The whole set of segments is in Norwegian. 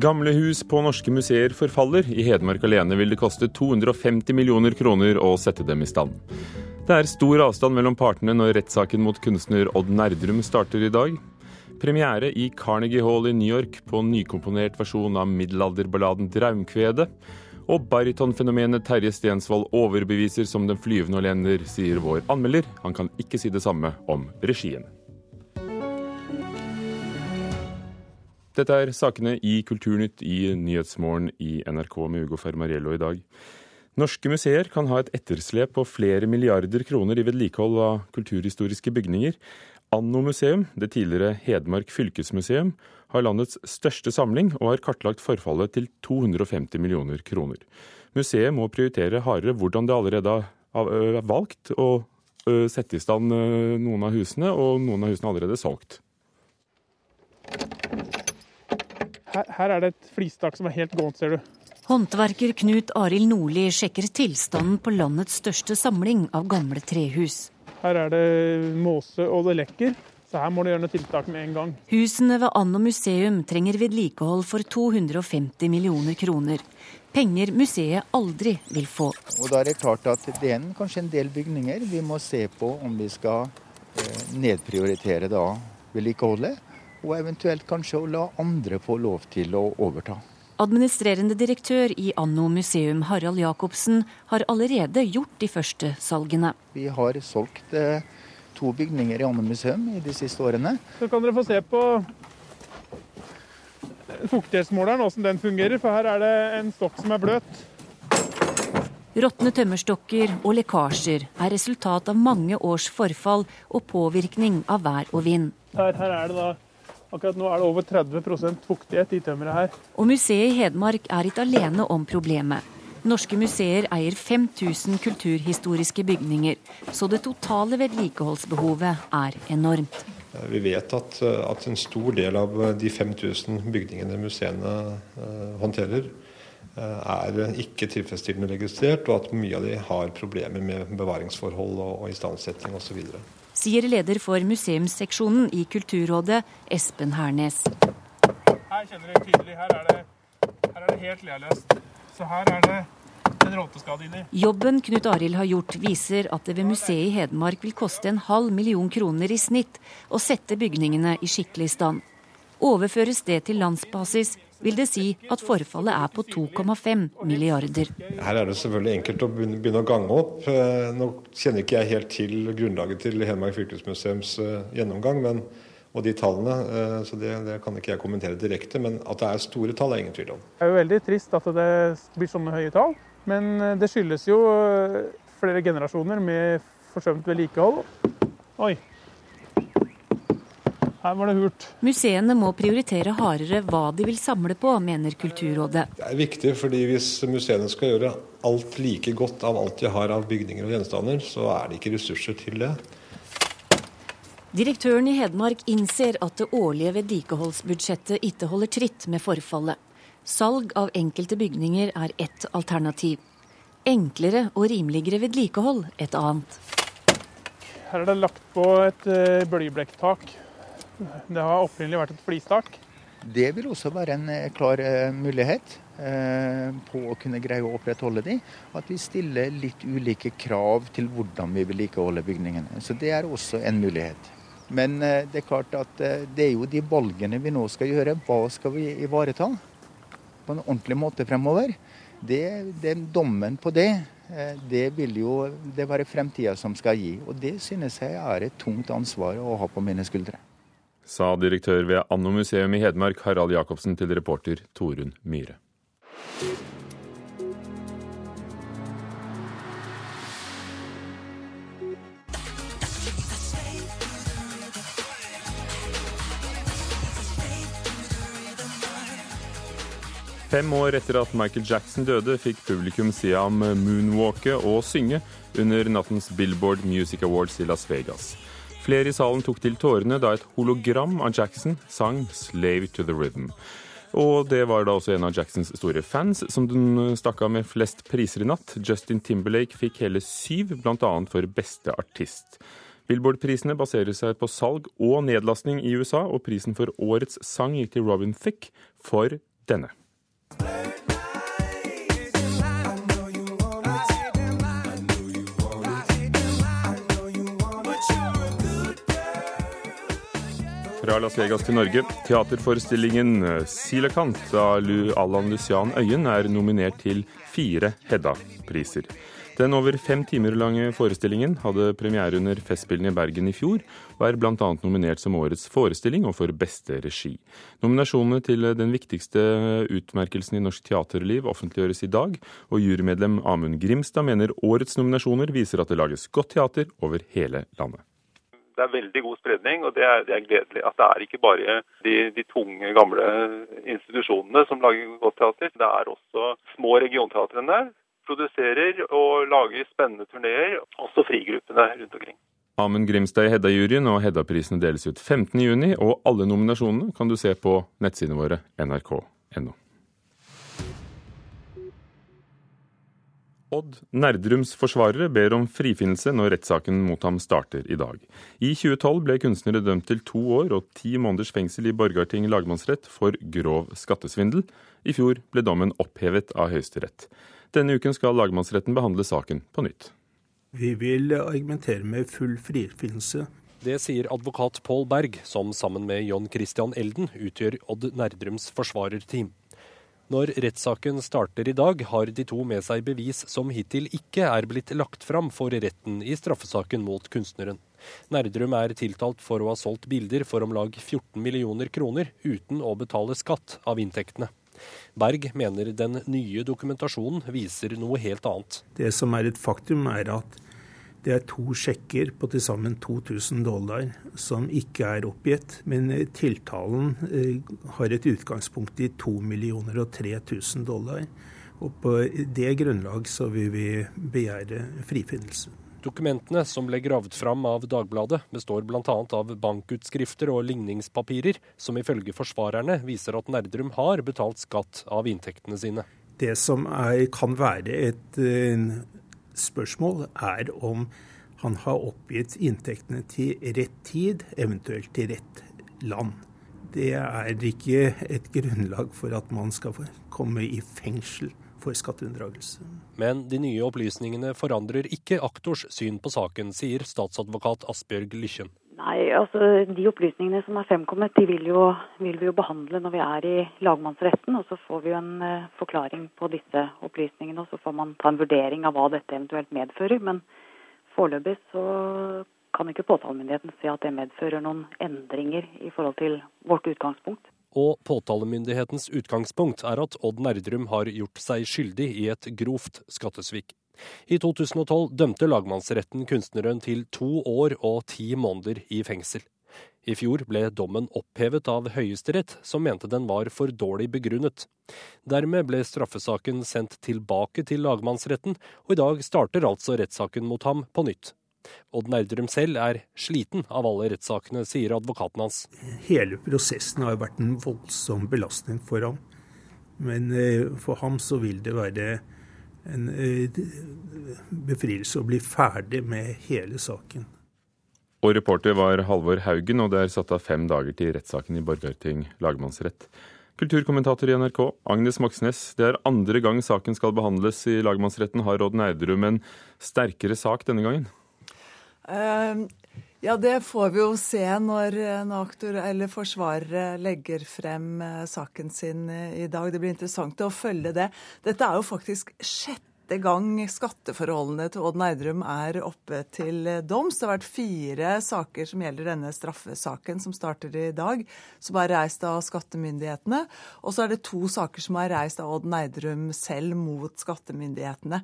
Gamle hus på norske museer forfaller. I Hedmark alene vil det koste 250 millioner kroner å sette dem i stand. Det er stor avstand mellom partene når rettssaken mot kunstner Odd Nerdrum starter i dag. Premiere i Carnegie Hall i New York på nykomponert versjon av middelalderballaden 'Draumkvedet'. Og baritonfenomenet Terje Stensvold overbeviser som den flyvende olender, sier vår anmelder. Han kan ikke si det samme om regien. Dette er sakene i Kulturnytt i Nyhetsmorgen i NRK med Ugo Fermariello i dag. Norske museer kan ha et etterslep på flere milliarder kroner i vedlikehold av kulturhistoriske bygninger. Anno museum, det tidligere Hedmark fylkesmuseum, har landets største samling og har kartlagt forfallet til 250 millioner kroner. Museet må prioritere hardere hvordan det allerede er valgt å sette i stand noen av husene, og noen av husene er allerede solgt. Her, her er det et flistak som er helt gåent, ser du. Håndverker Knut Arild Nordli sjekker tilstanden på landets største samling av gamle trehus. Her er det måse og det lekker, så her må du gjøre noe tiltak med en gang. Husene ved Anno museum trenger vedlikehold for 250 millioner kroner. Penger museet aldri vil få. Og da er det klart at det er kanskje en del bygninger vi må se på om vi skal eh, nedprioritere da vedlikeholdet og eventuelt kanskje å la andre få lov til å overta. Administrerende direktør i Anno museum, Harald Jacobsen, har allerede gjort de første salgene. Vi har solgt eh, to bygninger i Anno museum i de siste årene. Så kan dere få se på fuktighetsmåleren, åssen den fungerer. For her er det en stokk som er bløt. Råtne tømmerstokker og lekkasjer er resultat av mange års forfall og påvirkning av vær og vind. Her, her er det da Akkurat nå er det over 30% fuktighet i tømmeret her. Og museet i Hedmark er ikke alene om problemet. Norske museer eier 5000 kulturhistoriske bygninger, så det totale vedlikeholdsbehovet er enormt. Vi vet at, at en stor del av de 5000 bygningene museene eh, håndterer, er ikke tilfredsstillende registrert, og at mye av de har problemer med bevaringsforhold og, og istandsetting osv sier leder for museumsseksjonen i Kulturrådet, Espen Hernes. Her kjenner dere tydelig, her er det, her er det helt lealøst. Så her er det en råteskade inni. Jobben Knut Arild har gjort, viser at det ved museet i Hedmark vil koste en halv million kroner i snitt å sette bygningene i skikkelig stand. Overføres det til landsbasis, vil det si at forfallet er på 2,5 milliarder. Her er det selvfølgelig enkelt å begynne å gange opp. Eh, nå kjenner ikke jeg helt til grunnlaget til Hedmark fylkesmuseums eh, gjennomgang men, og de tallene, eh, så det, det, kan ikke jeg kommentere direkte. Men at det er store tall, er ingen tvil om. Det er jo veldig trist at det blir sånne høye tall, men det skyldes jo flere generasjoner med forsømt vedlikehold. Oi, her var det hurt. Museene må prioritere hardere hva de vil samle på, mener Kulturrådet. Det er viktig, fordi hvis museene skal gjøre alt like godt av alt de har av bygninger og gjenstander, så er det ikke ressurser til det. Direktøren i Hedmark innser at det årlige vedlikeholdsbudsjettet ikke holder tritt med forfallet. Salg av enkelte bygninger er ett alternativ. Enklere og rimeligere vedlikehold et annet. Her er det lagt på et blyblekktak bølgeblekktak det har opprinnelig vært et flistak. Det vil også være en eh, klar eh, mulighet eh, på å kunne greie å opprettholde de. At vi stiller litt ulike krav til hvordan vi vedlikeholder bygningene. Så det er også en mulighet. Men det er klart at det er jo de valgene vi nå skal gjøre. Hva skal vi ivareta på en ordentlig måte fremover? Det, den dommen på det, det vil jo det være fremtida som skal gi. Og det synes jeg er et tungt ansvar å ha på mine skuldre sa direktør ved Anno museum i Hedmark, Harald Jacobsen, til reporter Torunn Myhre. Fem år etter at Michael Jackson døde, fikk publikum se ham moonwalke og synge under nattens Billboard Music Awards i Las Vegas. Flere i salen tok til tårene da et hologram av Jackson sang 'Slave to the Rhythm'. Og det var da også en av Jacksons store fans som den stakk av med flest priser i natt. Justin Timberlake fikk hele syv, bl.a. for beste artist. Billboard-prisene baserer seg på salg og nedlastning i USA, og prisen for årets sang gikk til Robin Thicke for denne. Fra Las Vegas til Norge. Teaterforestillingen 'Silakant' Silekant av Allan Lucian Øyen er nominert til fire Hedda-priser. Den over fem timer lange forestillingen hadde premiere under Festspillene i Bergen i fjor, og er bl.a. nominert som årets forestilling og for beste regi. Nominasjonene til den viktigste utmerkelsen i norsk teaterliv offentliggjøres i dag, og jurymedlem Amund Grimstad mener årets nominasjoner viser at det lages godt teater over hele landet. Det er veldig god spredning, og det er, det er gledelig. At det er ikke bare de, de, tunge, gamle institusjonene som lager godt teater. Det er også små regionteatrene. Produserer og lager spennende turneer. Også frigruppene rundt omkring. Amund Grimstad i Hedda-juryen og Hedda-prisene deles ut 15.6, og alle nominasjonene kan du se på nettsidene våre nrk.no. Odd Nerdrums forsvarere ber om frifinnelse når rettssaken mot ham starter i dag. I 2012 ble kunstnere dømt til to år og ti måneders fengsel i Borgarting lagmannsrett for grov skattesvindel. I fjor ble dommen opphevet av Høyesterett. Denne uken skal lagmannsretten behandle saken på nytt. Vi vil argumentere med full frifinnelse. Det sier advokat Pål Berg, som sammen med John Christian Elden utgjør Odd Nerdrums forsvarerteam. Når rettssaken starter i dag, har de to med seg bevis som hittil ikke er blitt lagt fram for retten i straffesaken mot kunstneren. Nerdrum er tiltalt for å ha solgt bilder for om lag 14 millioner kroner uten å betale skatt av inntektene. Berg mener den nye dokumentasjonen viser noe helt annet. Det som er et faktum, er at det er to sjekker på til sammen 2000 dollar som ikke er oppgitt. Men eh, tiltalen eh, har et utgangspunkt i 2 millioner og 3000 dollar. Og på det grunnlag så vil vi begjære frifinnelse. Dokumentene som ble gravd fram av Dagbladet, består bl.a. av bankutskrifter og ligningspapirer, som ifølge forsvarerne viser at Nerdrum har betalt skatt av inntektene sine. Det som er, kan være et eh, spørsmål er om han har oppgitt inntektene til rett tid, eventuelt til rett land. Det er ikke et grunnlag for at man skal komme i fengsel for skatteunndragelse. Men de nye opplysningene forandrer ikke aktors syn på saken, sier statsadvokat Asbjørg Lykkjen. Nei, altså De opplysningene som er fremkommet, de vil, jo, vil, vi jo behandle når vi er i lagmannsretten. og Så får vi jo en uh, forklaring på disse opplysningene, og så får man ta en vurdering av hva dette eventuelt medfører. Men foreløpig så kan ikke påtalemyndigheten se at det medfører noen endringer i forhold til vårt utgangspunkt. Og påtalemyndighetens utgangspunkt er at Odd Nerdrum har gjort seg skyldig i et grovt skattesvik. I 2012 dømte lagmannsretten kunstneren til to år og ti måneder i fengsel. I fjor ble dommen opphevet av Høyesterett, som mente den var for dårlig begrunnet. Dermed ble straffesaken sendt tilbake til lagmannsretten, og i dag starter altså rettssaken mot ham på nytt. Odd Nerdrum selv er sliten av alle rettssakene, sier advokaten hans. Hele prosessen har vært en voldsom belastning for ham. Men eh, for ham så vil det være en eh, befrielse å bli ferdig med hele saken. Og reporter var Halvor Haugen, og det er satt av fem dager til rettssaken i Borgarting lagmannsrett. Kulturkommentator i NRK, Agnes Moxnes. Det er andre gang saken skal behandles i lagmannsretten. Har Odd Nerdrum en sterkere sak denne gangen? Uh, ja, det får vi jo se når, når aktor, eller forsvarere legger frem uh, saken sin uh, i dag. Det blir interessant å følge det. Dette er jo faktisk sjette gang skatteforholdene til Odd Neidrum er oppe til doms. Det har vært fire saker som gjelder denne straffesaken som starter i dag, som er reist av skattemyndighetene. Og så er det to saker som er reist av Odd Neidrum selv mot skattemyndighetene.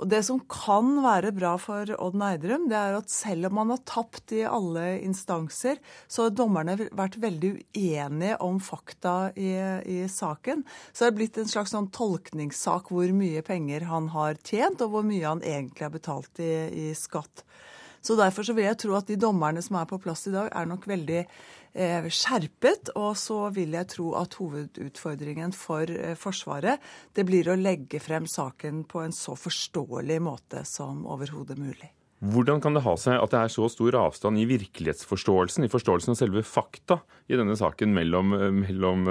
Og Det som kan være bra for Odd Neidrum, det er at selv om han har tapt i alle instanser, så har dommerne vært veldig uenige om fakta i, i saken. Så det er blitt en slags sånn tolkningssak hvor mye penger han har tjent, og hvor mye han egentlig har betalt i, i skatt. Så Derfor så vil jeg tro at de dommerne som er på plass i dag, er nok veldig skjerpet. Og så vil jeg tro at hovedutfordringen for eh, Forsvaret det blir å legge frem saken på en så forståelig måte som overhodet mulig. Hvordan kan det ha seg at det er så stor avstand i virkelighetsforståelsen, i forståelsen av selve fakta i denne saken mellom, mellom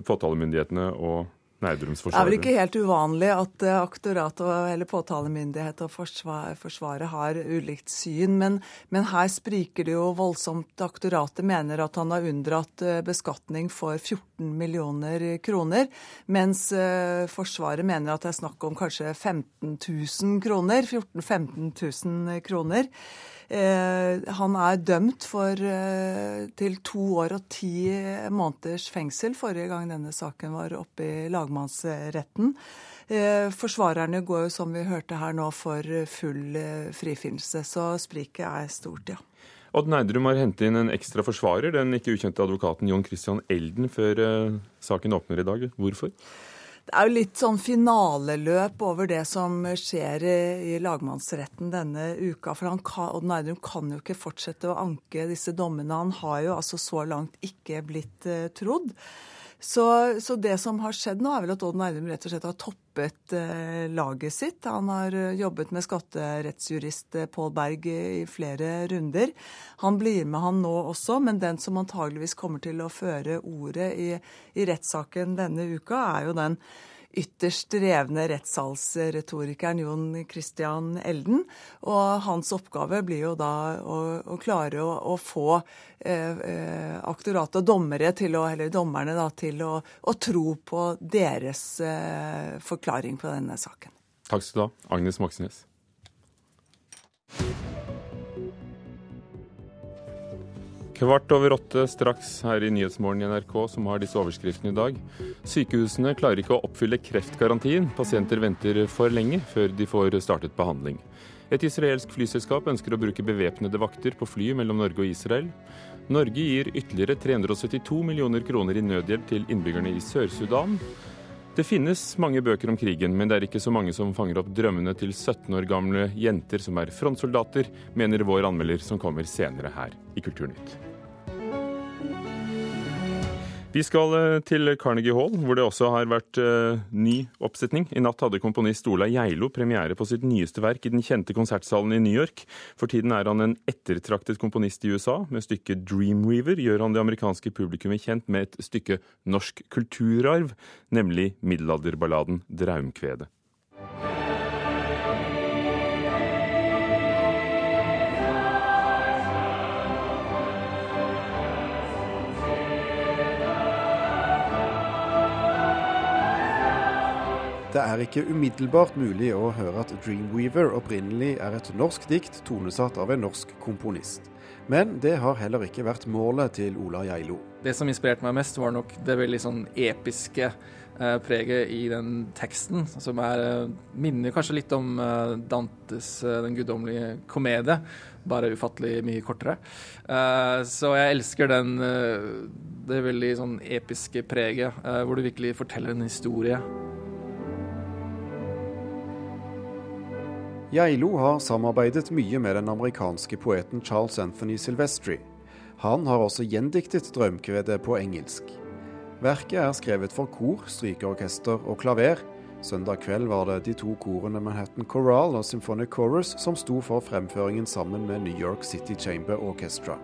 påtalemyndighetene og det er vel ikke helt uvanlig at aktorat og, eller påtalemyndighet og forsvar, Forsvaret har ulikt syn, men, men, her spriker det jo voldsomt. Aktoratet mener at han har unndratt eh, beskatning for 14 millioner kroner, mens eh, Forsvaret mener at det er snakk om kanskje 15 000 kroner. 14 000-15 000 kroner. Eh, han er dømt for, eh, til to år og ti måneders fengsel forrige gang denne saken var oppe i lagmannsretten. Eh, forsvarerne går jo, som vi hørte her nå, for full frifinnelse. Så spriket er stort, ja. Odd Neidrum har hentet inn en ekstra forsvarer, den ikke ukjente advokaten John Christian Elden, før saken åpner i dag. Hvorfor? Det er jo litt sånn finaleløp over det som skjer i, lagmannsretten denne uka. For han kan, Odd Nerdrum kan jo ikke fortsette å anke disse dommene. Han har jo altså så langt ikke blitt uh, trodd. Så, så, det som har skjedd nå, er vel at Odd Nerdrum rett og slett har toppet eh, laget sitt. Han har eh, jobbet med skatterettsjurist eh, Pål Berg i flere runder. Han blir med han nå også, men den som antageligvis kommer til å føre ordet i, i rettssaken denne uka, er jo den ytterst drevne rettssalsretorikeren Jon Christian Elden. Og hans oppgave blir jo da å, å klare å, å få eh, eh, aktoratet og dommere til å, eller dommerne da, til å, å tro på deres eh, forklaring på denne saken. Takk skal du ha, Agnes Moxnes. Kvart over åtte straks her i Nyhetsmorgen i NRK, som har disse overskriftene i dag. Sykehusene klarer ikke å oppfylle kreftgarantien. Pasienter venter for lenge før de får startet behandling. Et israelsk flyselskap ønsker å bruke bevæpnede vakter på fly mellom Norge og Israel. Norge gir ytterligere 372 millioner kroner i nødhjelp til innbyggerne i Sør-Sudan. Det finnes mange bøker om krigen, men det er ikke så mange som fanger opp drømmene til 17 år gamle jenter som er frontsoldater, mener vår anmelder som kommer senere her i Kulturnytt. Vi skal eh, til Carnegie Hall, hvor det også har vært uh, ny oppsetning. I natt hadde komponist Ola Geilo premiere på sitt nyeste verk i den kjente konsertsalen i New York. For tiden er han en ettertraktet komponist i USA. Med stykket Dreamweaver gjør han det amerikanske publikummet kjent med et stykke norsk kulturarv, nemlig middelalderballaden Draumkvedet. Det er ikke umiddelbart mulig å høre at 'Dreamweaver' opprinnelig er et norsk dikt tonesatt av en norsk komponist. Men det har heller ikke vært målet til Ola Geilo. Det som inspirerte meg mest, var nok det veldig sånn episke eh, preget i den teksten, som er, eh, minner kanskje litt om eh, Dantes 'Den guddommelige komedie', bare ufattelig mye kortere. Så jeg elsker den, det veldig sånn episke preget, hvor du virkelig forteller en historie. Geilo har samarbeidet mye med den amerikanske poeten Charles Anthony Silvestri. Han har også gjendiktet drømkvedet på engelsk. Verket er skrevet for kor, strykeorkester og klaver. Søndag kveld var det de to korene Manhattan Choral og Symphonic Chorus som sto for fremføringen sammen med New York City Chamber Orchestra.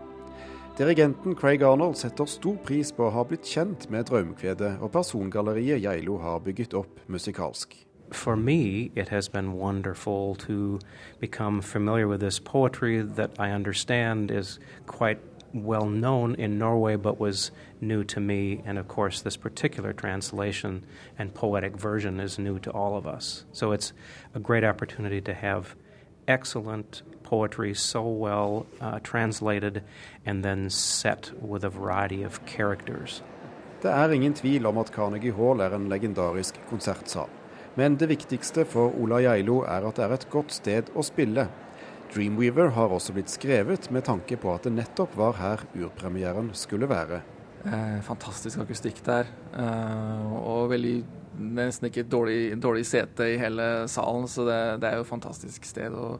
Dirigenten Craig Arnold setter stor pris på å ha blitt kjent med drømkvedet og persongalleriet Geilo har bygget opp musikalsk. For me, it has been wonderful to become familiar with this poetry that I understand is quite well known in Norway but was new to me. And of course, this particular translation and poetic version is new to all of us. So it's a great opportunity to have excellent poetry so well uh, translated and then set with a variety of characters. Det er ingen tvil om at Carnegie Hall er en legendarisk konsertsal. Men det viktigste for Ola Geilo er at det er et godt sted å spille. Dreamweaver har også blitt skrevet med tanke på at det nettopp var her urpremieren skulle være. Eh, fantastisk akustikk der, eh, og veldig nesten ikke dårlig, dårlig sete i hele salen, så det, det er jo et fantastisk sted å,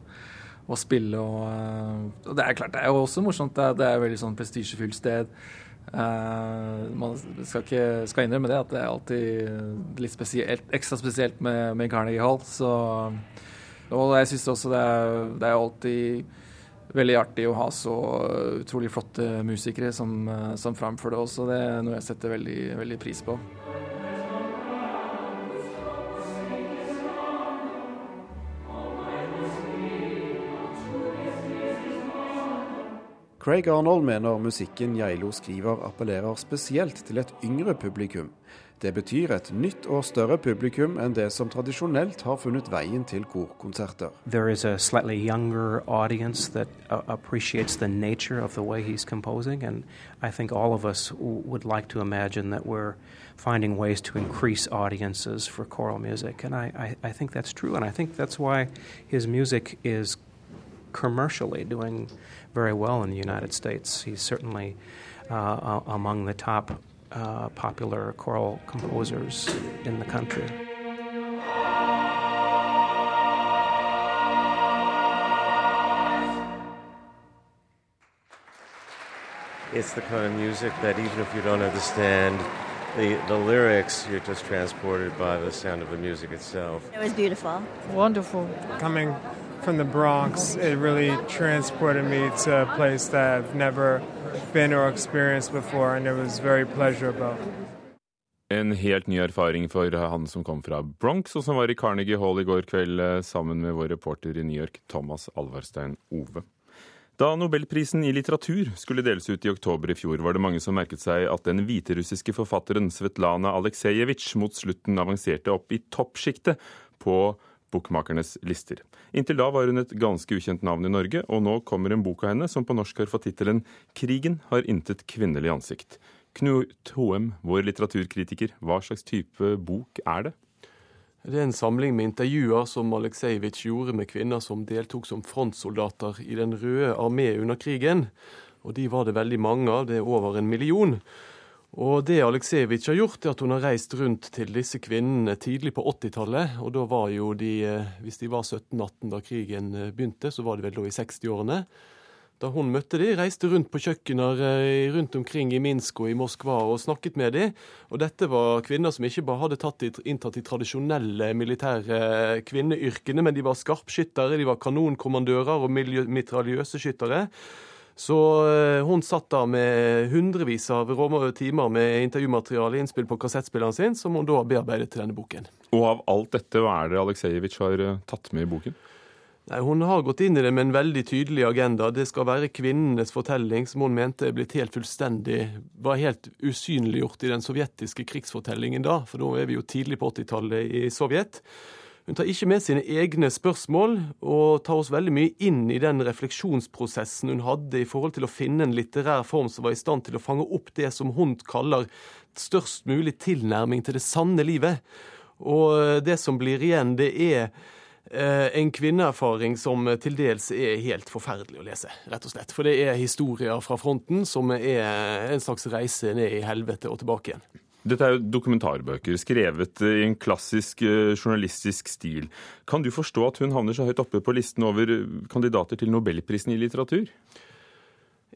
å spille. Og, eh, og, det er klart, det er jo også morsomt. Det er, det er et veldig sånn prestisjefylt sted. Uh, man skal, ikke, skal innrømme det, at det er alltid litt spesielt, ekstra spesielt med, med Carnegie Hall. Så Og jeg syns også det er, det er alltid veldig artig å ha så utrolig flotte musikere som, som framfører det også. Det er noe jeg setter veldig, veldig pris på. Craig Arnold mener musikken Geilo skriver appellerer spesielt til et yngre publikum. Det betyr et nytt og større publikum enn det som tradisjonelt har funnet veien til korkonserter. Uh, like to imagine that we're finding ways to increase audiences for choral music, and I, I, I think that's true, and I think that's why his music is commercially doing very well in the United States. He's certainly uh, among the top uh, popular choral composers in the country. It's the kind of music that even if you don't understand the, the lyrics, you're just transported by the sound of the music itself. It was beautiful. Wonderful. Coming from the Bronx, it really transported me to a place that I've never been or experienced before, and it was very pleasurable. En helt ny erfaring for han som kom fra Bronx, og som var i Carnegie Hall i går kveld eh, sammen med vår reporter i New York, Thomas Alvarstein Ove. Da nobelprisen i litteratur skulle deles ut i oktober i fjor, var det mange som merket seg at den hviterussiske forfatteren Svetlana Aleksejevitsj mot slutten avanserte opp i toppsjiktet på bokmakernes lister. Inntil da var hun et ganske ukjent navn i Norge, og nå kommer en bok av henne som på norsk har fått tittelen 'Krigen har intet kvinnelig ansikt'. Knut Hoem, vår litteraturkritiker, hva slags type bok er det? Det er en samling med intervjuer som Aleksejevitsj gjorde med kvinner som deltok som frontsoldater i Den røde armé under krigen. Og de var det veldig mange av, det er over en million. Og det Aleksejevitsj har gjort, er at hun har reist rundt til disse kvinnene tidlig på 80-tallet. Og da var jo de, eh, hvis de var 17-18 da krigen eh, begynte, så var de vel da i 60-årene. Da hun møtte de, reiste rundt på kjøkkener eh, rundt omkring i Minsk og i Moskva og snakket med de. Og dette var kvinner som ikke bare hadde tatt, inntatt de tradisjonelle militære kvinneyrkene, men de var skarpskyttere, de var kanonkommandører og mitraljøseskyttere. Så eh, hun satt da med hundrevis av timer med intervjumateriale innspill på kassettspilleren sin, som hun da bearbeidet til denne boken. Og av alt dette, hva er det Aleksejevitsj har eh, tatt med i boken? Nei, Hun har gått inn i det med en veldig tydelig agenda. Det skal være kvinnenes fortelling, som hun mente er blitt helt fullstendig var helt usynliggjort i den sovjetiske krigsfortellingen da, for da er vi jo tidlig på 80-tallet i Sovjet. Hun tar ikke med sine egne spørsmål, og tar oss veldig mye inn i den refleksjonsprosessen hun hadde i forhold til å finne en litterær form som var i stand til å fange opp det som hun kaller størst mulig tilnærming til det sanne livet. Og det som blir igjen, det er eh, en kvinneerfaring som til dels er helt forferdelig å lese, rett og slett. For det er historier fra fronten som er en slags reise ned i helvete og tilbake igjen. Dette er jo dokumentarbøker skrevet i en klassisk eh, journalistisk stil. Kan du forstå at hun havner så høyt oppe på listen over kandidater til nobelprisen i litteratur?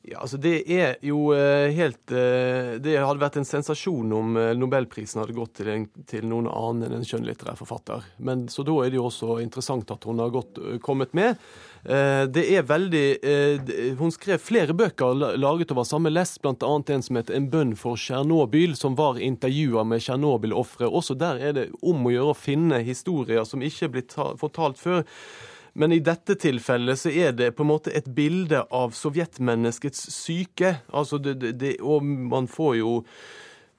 Ja, altså Det er jo eh, helt eh, Det hadde vært en sensasjon om nobelprisen hadde gått til, en, til noen annen enn en skjønnlitterær forfatter. Men Så da er det jo også interessant at hun har gått, kommet med. Eh, det er veldig eh, Hun skrev flere bøker laget over samme lest, bl.a. en som heter 'En bønn for Tsjernobyl', som var intervjua med Tsjernobyl-ofre. Også der er det om å gjøre å finne historier som ikke er blitt fortalt før. Men i dette tilfellet så er det på en måte et bilde av sovjetmenneskets syke. Altså det, det, og man får jo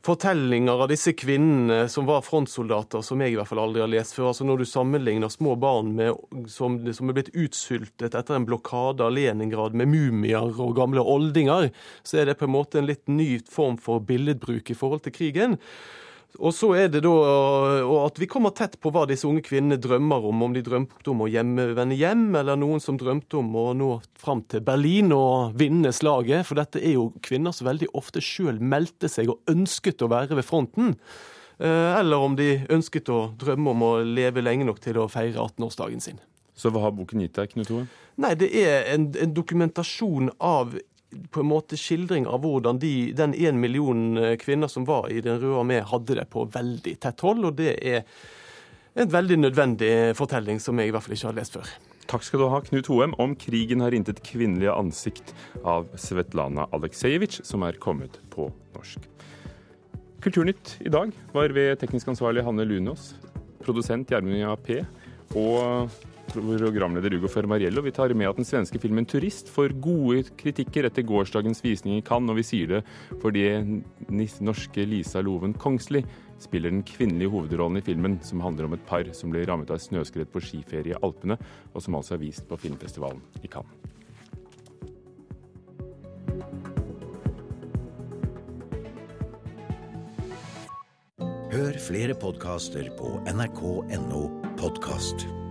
fortellinger av disse kvinnene som var frontsoldater, som jeg i hvert fall aldri har lest før. Altså Når du sammenligner små barn med, som, som er blitt utsultet etter en blokade av Leningrad med mumier og gamle oldinger, så er det på en måte en litt ny form for billedbruk i forhold til krigen. Og så er det da at vi kommer tett på hva disse unge kvinnene drømmer om. Om de drømte om å hjemme, vende hjem, eller noen som drømte om å nå fram til Berlin og vinne slaget. For dette er jo kvinner som veldig ofte sjøl meldte seg og ønsket å være ved fronten. Eh, eller om de ønsket å drømme om å leve lenge nok til å feire 18-årsdagen sin. Så hva har boken gitt deg, Knut Ove? Nei, Det er en, en dokumentasjon av på en måte skildring av hvordan de, den én million eh, kvinner som var i Den røde armé, hadde det på veldig tett hold. og det er en veldig nødvendig fortelling som jeg i hvert fall ikke har lest før. Takk skal du ha, Knut Hoem, om 'Krigen har intet kvinnelige ansikt' av Svetlana Aleksejevitsj, som er kommet på norsk. Kulturnytt i dag var ved teknisk ansvarlig Hanne Lunås, produsent Gjermund P. og programleder Ugo Fermariello. Vi tar med at den svenske filmen 'Turist' får gode kritikker etter gårsdagens visning i Cannes, og vi sier det fordi norske Lisa Loven Kongsli spiller den kvinnelige hovedrollen i filmen, som handler om et par som blir rammet av snøskred på skiferie i Alpene, og som altså er vist på filmfestivalen i Cannes. Hør flere podkaster på nrk.no podkast.